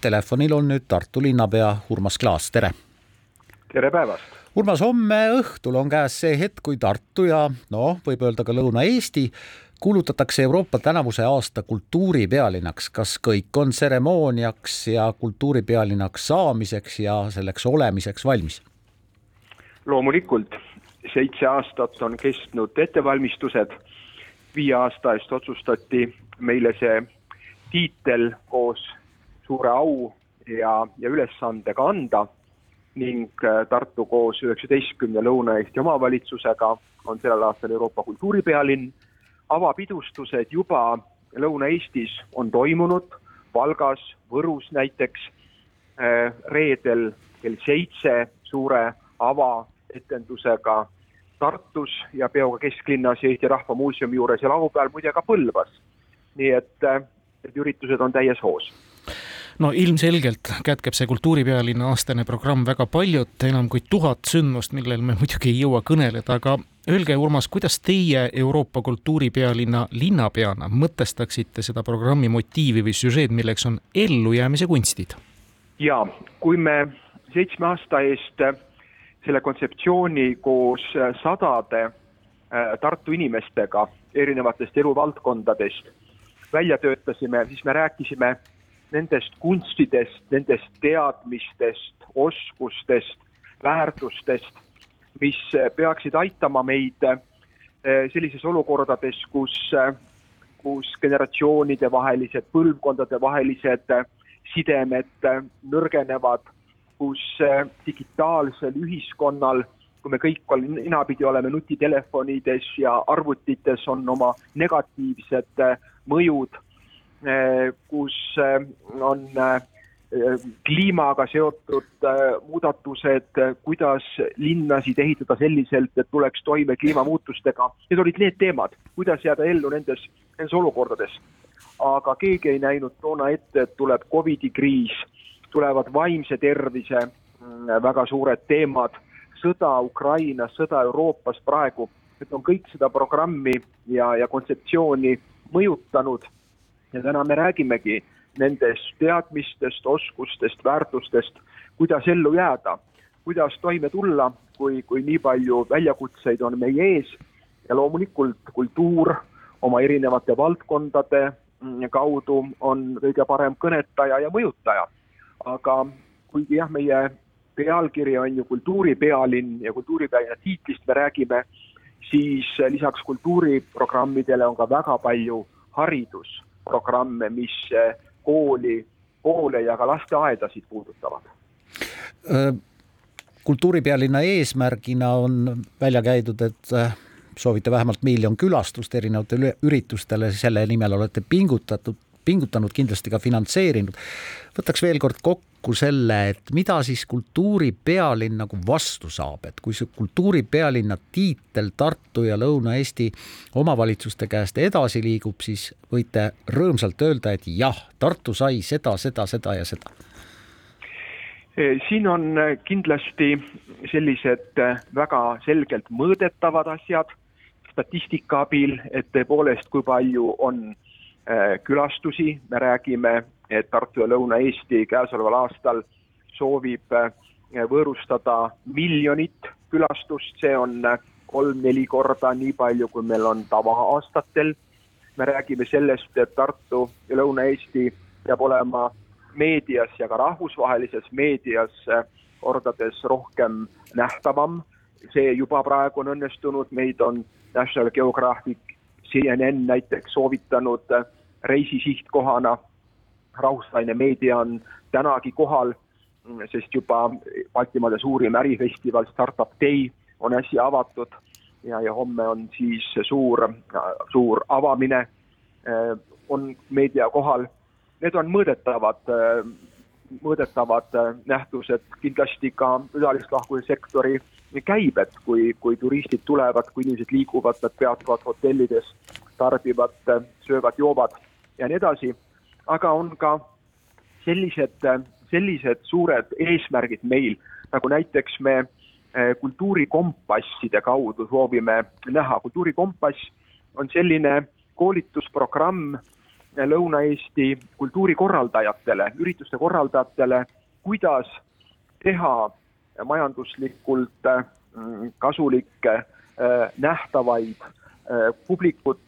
Telefonil on nüüd Tartu linnapea Urmas Klaas, tere! tere päevast! Urmas, homme õhtul on käes see hetk, kui Tartu ja noh, võib öelda ka Lõuna-Eesti kuulutatakse Euroopa tänavuse aasta kultuuripealinnaks. kas kõik on tseremooniaks ja kultuuripealinnaks saamiseks ja selleks olemiseks valmis? loomulikult, seitse aastat on kestnud ettevalmistused. viie aasta eest otsustati meile see tiitel koos suure au ja, ja ülesandega anda ning äh, Tartu koos üheksateistkümne Lõuna-Eesti omavalitsusega on sellel aastal Euroopa kultuuripealinn. avapidustused juba Lõuna-Eestis on toimunud, Valgas, Võrus näiteks, äh, reedel kell seitse suure avaetendusega Tartus ja peoga kesklinnas ja Eesti Rahva Muuseumi juures ja laupäeval muide ka Põlvas. nii et, äh, et üritused on täies hoos no ilmselgelt kätkeb see kultuuripealinna aastane programm väga paljut, enam kui tuhat sündmust, millel me muidugi ei jõua kõneleda, aga öelge, Urmas, kuidas teie Euroopa kultuuripealinna linnapeana mõtestaksite seda programmi motiivi või süžeed, milleks on ellujäämise kunstid? ja kui me seitsme aasta eest selle kontseptsiooni koos sadade äh, Tartu inimestega erinevatest eluvaldkondadest välja töötasime, siis me rääkisime nendest kunstidest, nendest teadmistest, oskustest, väärtustest, mis peaksid aitama meid eh, sellises olukordades, kus, eh, kus generatsioonide vahelised, põlvkondade vahelised eh, sidemed nõrgenevad, kus digitaalsel ühiskonnal, kui me kõik ninapidi oleme nutitelefonides ja arvutites, on oma negatiivsed mõjud kus eh, on eh, kliimaga seotud muudatused, kuidas linnasid ehitada selliselt, et tuleks toime kliimamuutustega. Need olid need teemad, kuidas jääda ellu nendes, nendes olukordades. aga keegi ei näinud toona ette, et tuleb Covidi kriis, tulevad vaimse tervise mm, väga suured teemad, sõda Ukrainas, sõda Euroopas praegu, need on kõik seda programmi ja, ja kontseptsiooni mõjutanud ja täna me räägimegi nendest teadmistest, oskustest, väärtustest, kuidas ellu jääda, kuidas toime tulla, kui, kui nii palju väljakutseid on meie ees ja loomulikult kultuur oma erinevate valdkondade mm, kaudu on kõige parem kõnetaja ja mõjutaja. aga kuigi jah, meie pealkiri on ju kultuuripealinn ja kultuuripealinna tiitlist me räägime, siis lisaks kultuuriprogrammidele on ka väga palju haridus programme, mis eh, kooli, koole ja ka lasteaedasid puudutavad. kultuuripealinna eesmärgina on välja käidud, et äh, soovite vähemalt miljon külastust erinevatele üritustele, selle nimel olete pingutatud, pingutanud, kindlasti ka finantseerinud. võtaks veel kord kokku selle, et mida siis kultuuripealinn nagu vastu saab, et kui see kultuuripealinna tiitel Tartu ja Lõuna-Eesti omavalitsuste käest edasi liigub, siis võite rõõmsalt öelda, et jah, Tartu sai seda, seda, seda ja seda siin on kindlasti sellised väga selgelt mõõdetavad asjad statistika abil, et tõepoolest, kui palju on külastusi, me räägime, et Tartu ja Lõuna-Eesti käesoleval aastal soovib äh, võõrustada miljonit külastust, see on äh, kolm-neli korda nii palju, kui meil on tavaaastatel. me räägime sellest, et Tartu ja Lõuna-Eesti peab olema meedias ja ka rahvusvahelises meedias kordades rohkem nähtavam. see juba praegu on õnnestunud, meid on National Geographic CNN näiteks soovitanud reisisihtkohana. rahvusvaheline meedia on tänagi kohal, sest juba Baltimaade suurim ärifestival Startup Day on äsja avatud ja, ja homme on siis suur, suur avamine, on meedia kohal. Need on mõõdetavad, mõõdetavad nähtused, kindlasti ka külalislahkuse sektori käibed, kui, kui turistid tulevad, kui inimesed liiguvad, nad peatuvad hotellides, tarbivad, söövad, joovad ja nii edasi. aga on ka sellised, sellised suured eesmärgid meil, nagu näiteks me eh, kultuurikompasside kaudu soovime näha, kultuurikompass on selline koolitusprogramm, Lõuna-Eesti kultuurikorraldajatele, ürituste korraldajatele, kuidas teha majanduslikult mm, kasulikke, äh, nähtavaid, äh, publikut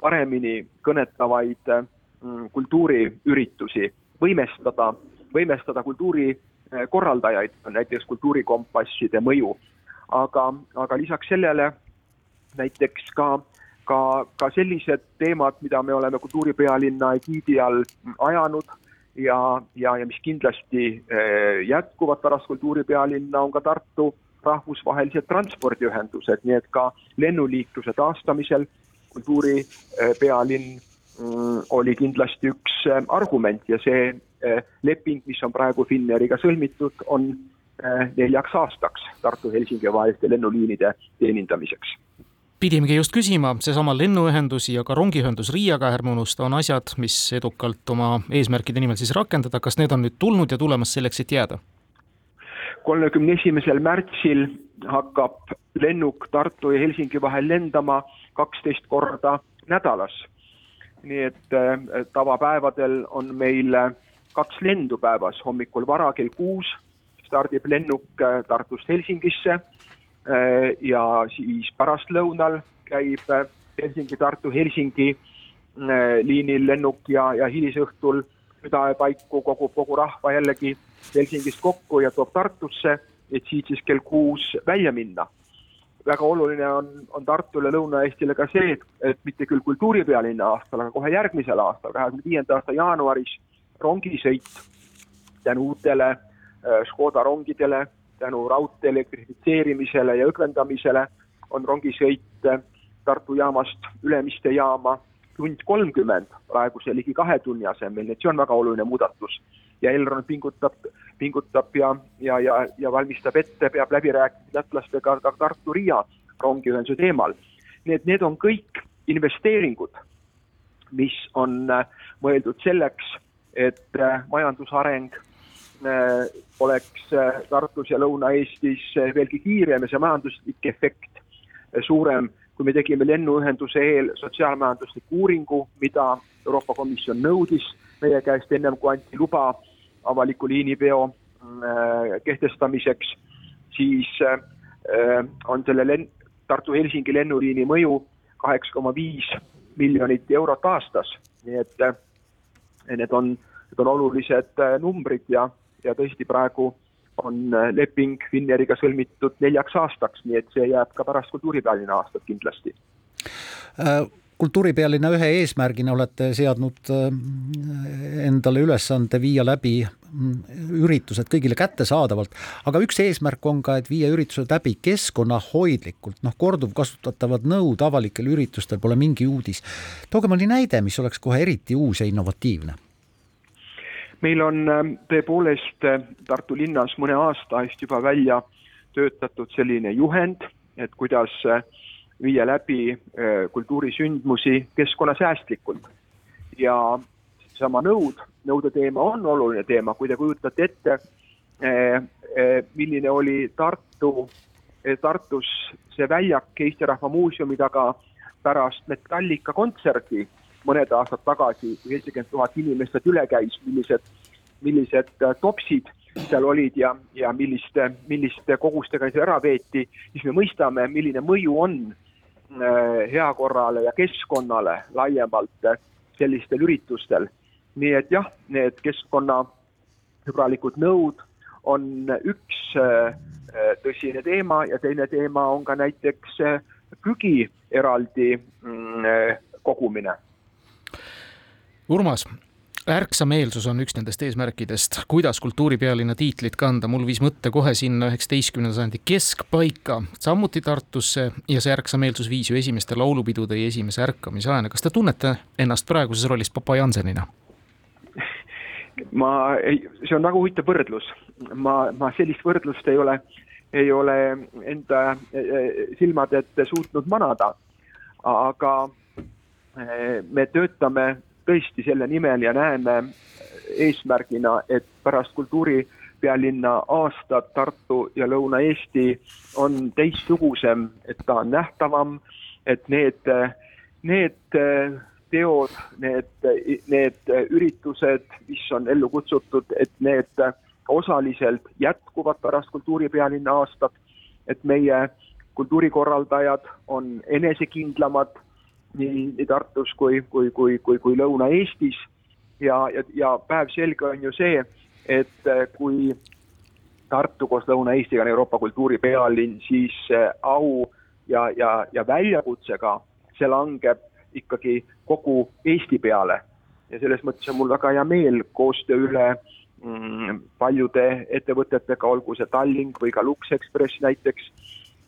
paremini kõnetavaid mm, kultuuriüritusi, võimestada, võimestada kultuurikorraldajaid, näiteks kultuurikompasside mõju. aga, aga lisaks sellele näiteks ka ka, ka sellised teemad, mida me oleme kultuuripealinna egiidi all ajanud ja, ja, ja mis kindlasti eh, jätkuvad pärast kultuuripealinna, on ka Tartu rahvusvahelised transpordiühendused, nii et ka lennuliikluse taastamisel kultuuripealinn mm, oli kindlasti üks eh, argument. Ja see eh, leping, mis on praegu Finnairiga sõlmitud, on neljaks aastaks Tartu-Helsingi vaheliste lennuliinide teenindamiseks pidimegi just küsima, seesama lennuühendus ja ka rongiühendus Riiaga, ärme unusta, on asjad, mis edukalt oma eesmärkide nimel siis rakendada, kas need on nüüd tulnud ja tulemas selleks, et jääda? kolmekümne esimesel märtsil hakkab lennuk Tartu ja Helsingi vahel lendama kaksteist korda nädalas. nii et äh, tavapäevadel on meil kaks lendu päevas, hommikul vara kell kuus stardib lennuk äh, Tartust Helsingisse ja siis pärastlõunal käib äh, Helsingi-Tartu-Helsingi äh, liinil lennuk ja, ja hilisõhtul südaöö paiku kogub kogu rahva jällegi Helsingist kokku ja toob Tartusse, et siit siis kell kuus välja minna. väga oluline on, on Tartule, Lõuna-Eestile ka see, et, et mitte küll kultuuripealinna aastal, aga kohe järgmisel aastal, kahekümne viienda aasta jaanuaris rongisõit tänu uutele Škoda rongidele tänu raudtee elektrifitseerimisele ja õgvendamisele on rongisõit Tartu jaamast Ülemiste jaama tund kolmkümmend praeguse ligi kahe tunni asemel, nii et see on väga oluline muudatus. ja Elron pingutab, pingutab ja, ja, ja, ja valmistab ette, peab läbirääkimisi lätlastega ka Tartu-Riia rongiühenduse teemal. nii et need on kõik investeeringud, mis on äh, mõeldud selleks, et äh, majandusareng oleks äh, Tartus ja Lõuna-Eestis äh, veelgi kiirem ja see majanduslik efekt suurem, kui me tegime lennuühenduse eel sotsiaalmajandusliku uuringu, mida Euroopa Komisjon nõudis meie käest ennem kui anti luba avaliku liiniveo kehtestamiseks, siis on selle len-, Tartu-Helsingi lennuliini mõju kaheksa koma viis miljonit eurot aastas, nii et need on, need on olulised numbrid ja ja tõesti praegu on äh, leping Finnairiga sõlmitud neljaks aastaks, nii et see jääb ka pärast kultuuripealinna aastat kindlasti. Äh, kultuuripealinna ühe eesmärgina olete seadnud äh, endale ülesande viia läbi mm, üritused kõigile kättesaadavalt, aga üks eesmärk on ka, et viia üritused läbi keskkonnahoidlikult, noh, korduvkasutatavad nõud avalikel üritustel pole mingi uudis. tooge mõni näide, mis oleks kohe eriti uus ja innovatiivne meil on ähm, tõepoolest äh, Tartu linnas mõne aasta eest juba välja töötatud selline juhend, et kuidas äh, viia läbi äh, kultuurisündmusi keskkonnasäästlikult. ja seesama nõud, nõude teema on oluline teema, kui te kujutate ette, milline oli Tartu, Tartus see väljak Eesti Rahva Muuseumi taga pärast Metallica kontserti mõned aastad tagasi, kui seitsekümmend tuhat inimest sealt üle käis, millised, millised äh, topsid seal olid ja, ja milliste, milliste kogustega see ära veeti, siis me mõistame, milline mõju on äh, heakorrale ja keskkonnale laiemalt äh, sellistel üritustel. nii et jah, need keskkonnasõbralikud nõud on üks tõsine teema ja teine teema on ka näiteks prügi eraldi mm, kogumine Urmas, ärksameelsus on üks nendest eesmärkidest, kuidas kultuuripealinna tiitlit kanda, mul viis mõtte kohe sinna üheksateistkümnenda sajandi keskpaika, samuti Tartusse ja see ärksameelsus viis ju esimeste laulupidude ja esimese ärkamise ajani. kas te tunnete ennast praeguses rollis Papa Jansenina? ma see on väga huvitav võrdlus, ma, ma sellist võrdlust ei ole, ei ole enda e, e, silmade ette suutnud manada. aga e, me töötame tõesti selle nimel ja näeme eesmärgina, et pärast kultuuripealinna aastat Tartu ja Lõuna-Eesti on teistsugusem, et ta on nähtavam, et need, need teod, need, need üritused, mis on ellu kutsutud, et need osaliselt jätkuvad pärast kultuuripealinna aastat, et meie kultuurikorraldajad on enesekindlamad nii, nii Tartus kui, kui, kui, kui, kui Lõuna-Eestis ja, ja, ja päevselge on ju see, et kui Tartu koos Lõuna-Eestiga on Euroopa kultuuripealinn, siis au ja, ja, ja väljakutsega see langeb ikkagi kogu Eesti peale. ja selles mõttes on mul väga hea meel koostöö üle mm, paljude ettevõtetega, olgu see Tallink või ka Lux Express näiteks,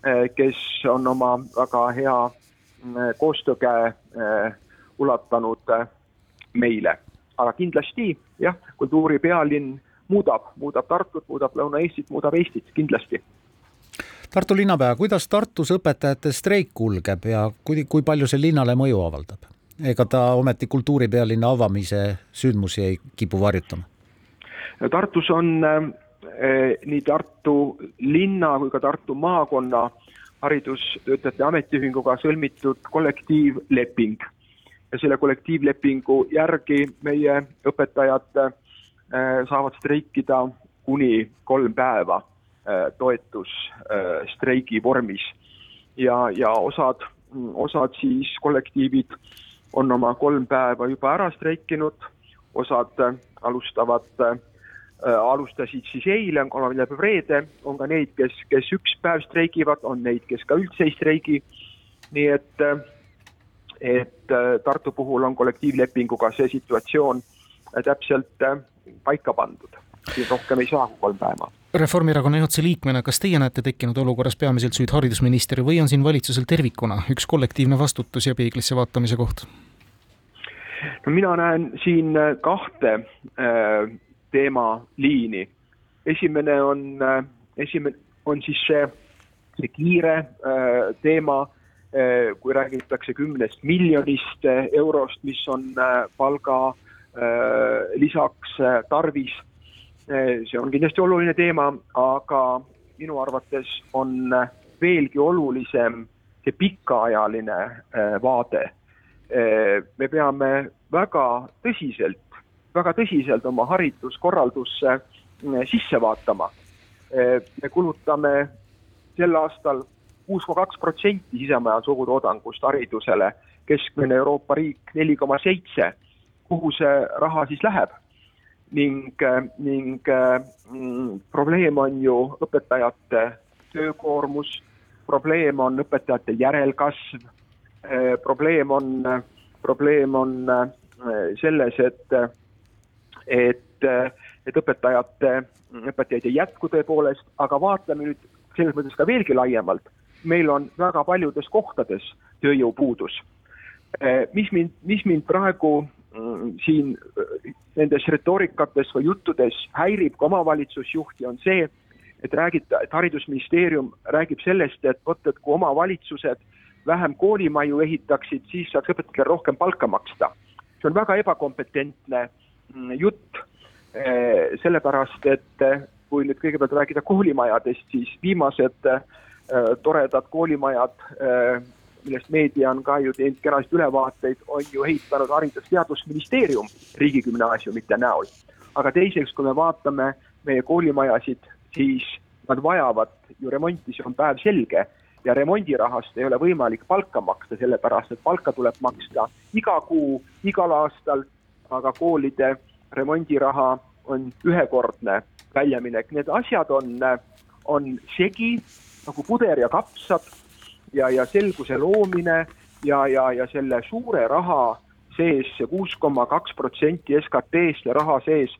eh, kes on oma väga hea koostöökäe eh, ulatanud eh, meile. aga kindlasti jah, kultuuripealinn muudab, muudab Tartut, muudab Lõuna-Eestit, muudab Eestit kindlasti Tartu linnapea, kuidas Tartus õpetajate streik kulgeb ja kui, kui palju see linnale mõju avaldab? ega ta ometi kultuuripealinna avamise sündmusi ei kipu varjutama? Tartus on äh, nii Tartu linna kui ka Tartu maakonna haridustöötajate ametiühinguga sõlmitud kollektiivleping ja selle kollektiivlepingu järgi meie õpetajad äh, saavad streikida kuni kolm päeva Äh, toetusstreigi äh, vormis. ja, ja osad, osad siis kollektiivid on oma kolm päeva juba ära streikinud, osad alustavad äh,, alustasid siis eile, on kolmapäev, reede, on ka neid, kes, kes üks päev streigivad, on neid, kes ka üldse ei streigi. nii et, et Tartu puhul on kollektiivlepinguga see situatsioon täpselt paika pandud, siin rohkem ei saa kui kolm päeva Reformierakonna juhatuse liikmena, kas teie näete tekkinud olukorras peamiselt süüd haridusministri või on siin valitsusel tervikuna üks kollektiivne vastutus ja peeglisse vaatamise koht? no mina näen siin äh, kahte äh, teemaliini. esimene on äh,, esimene on siis see, see kiire äh, teema äh,, kui räägitakse kümnest miljonist eurost, mis on palga lisaks tarvis see on kindlasti oluline teema, aga minu arvates on veelgi olulisem see pikaajaline vaade. Me peame väga tõsiselt, väga tõsiselt oma hariduskorraldusse sisse vaatama. me kulutame sel aastal kuus koma kaks protsenti sisemajanduse kogutoodangust haridusele, keskmine Euroopa riik neli koma seitse. kuhu see raha siis läheb? ning, ning mm, probleem on ju õpetajate töökoormus, probleem on õpetajate järelkasv, eh, probleem on, probleem on eh, selles, et, et, et õpetajate, õpetajaid ei jätku tõepoolest, aga vaatame nüüd selles mõttes ka veelgi laiemalt, meil on väga paljudes kohtades tööjõupuudus. Eh, mis mind, mis mind praegu mm, siin nendes retoorikates või juttudes häirib ka omavalitsusjuhti, on see, et räägib, et Haridusministeerium räägib sellest, et vot, et kui omavalitsused vähem koolimaju ehitaksid, siis saaks õpetajatele rohkem palka maksta. see on väga ebakompetentne mm, jutt, eh, sellepärast et eh, kui nüüd kõigepealt rääkida koolimajadest, siis viimased eh, toredad koolimajad millest meedia on ka ju teinud kenasti ülevaateid, on ju ehitanud Haridus-Teadusministeerium riigigümnaasiumite näol. aga teiseks, kui me vaatame meie koolimajasid, siis nad vajavad ju remonti, see on päevselge ja remondirahast ei ole võimalik palka maksta, sellepärast et palka tuleb maksta iga kuu, igal aastal, aga koolide remondiraha on ühekordne väljaminek, need asjad on, on segi nagu puder ja kapsad ja, ja selguse loomine ja, ja, ja selle suure raha sees see kuus koma kaks protsenti SKT-st ja raha sees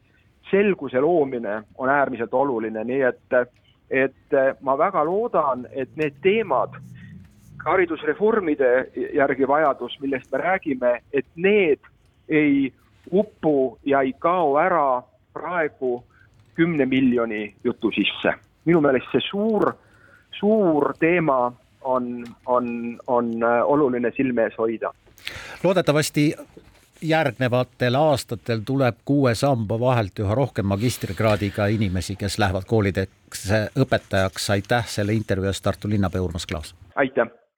selguse loomine on äärmiselt oluline, nii et, et ma väga loodan, et need teemad, haridusreformide järgi vajadus, millest me räägime, et need ei upu ja ei kao ära praegu kümne miljoni jutu sisse. minu meelest see suur, suur teema on, on, on äh, oluline silme ees hoida. loodetavasti järgnevatel aastatel tuleb kuue samba vahelt üha rohkem magistrikraadiga inimesi, kes lähevad koolidesse õpetajaks. aitäh selle intervjuu eest, Tartu linnapea Urmas Klaas! aitäh!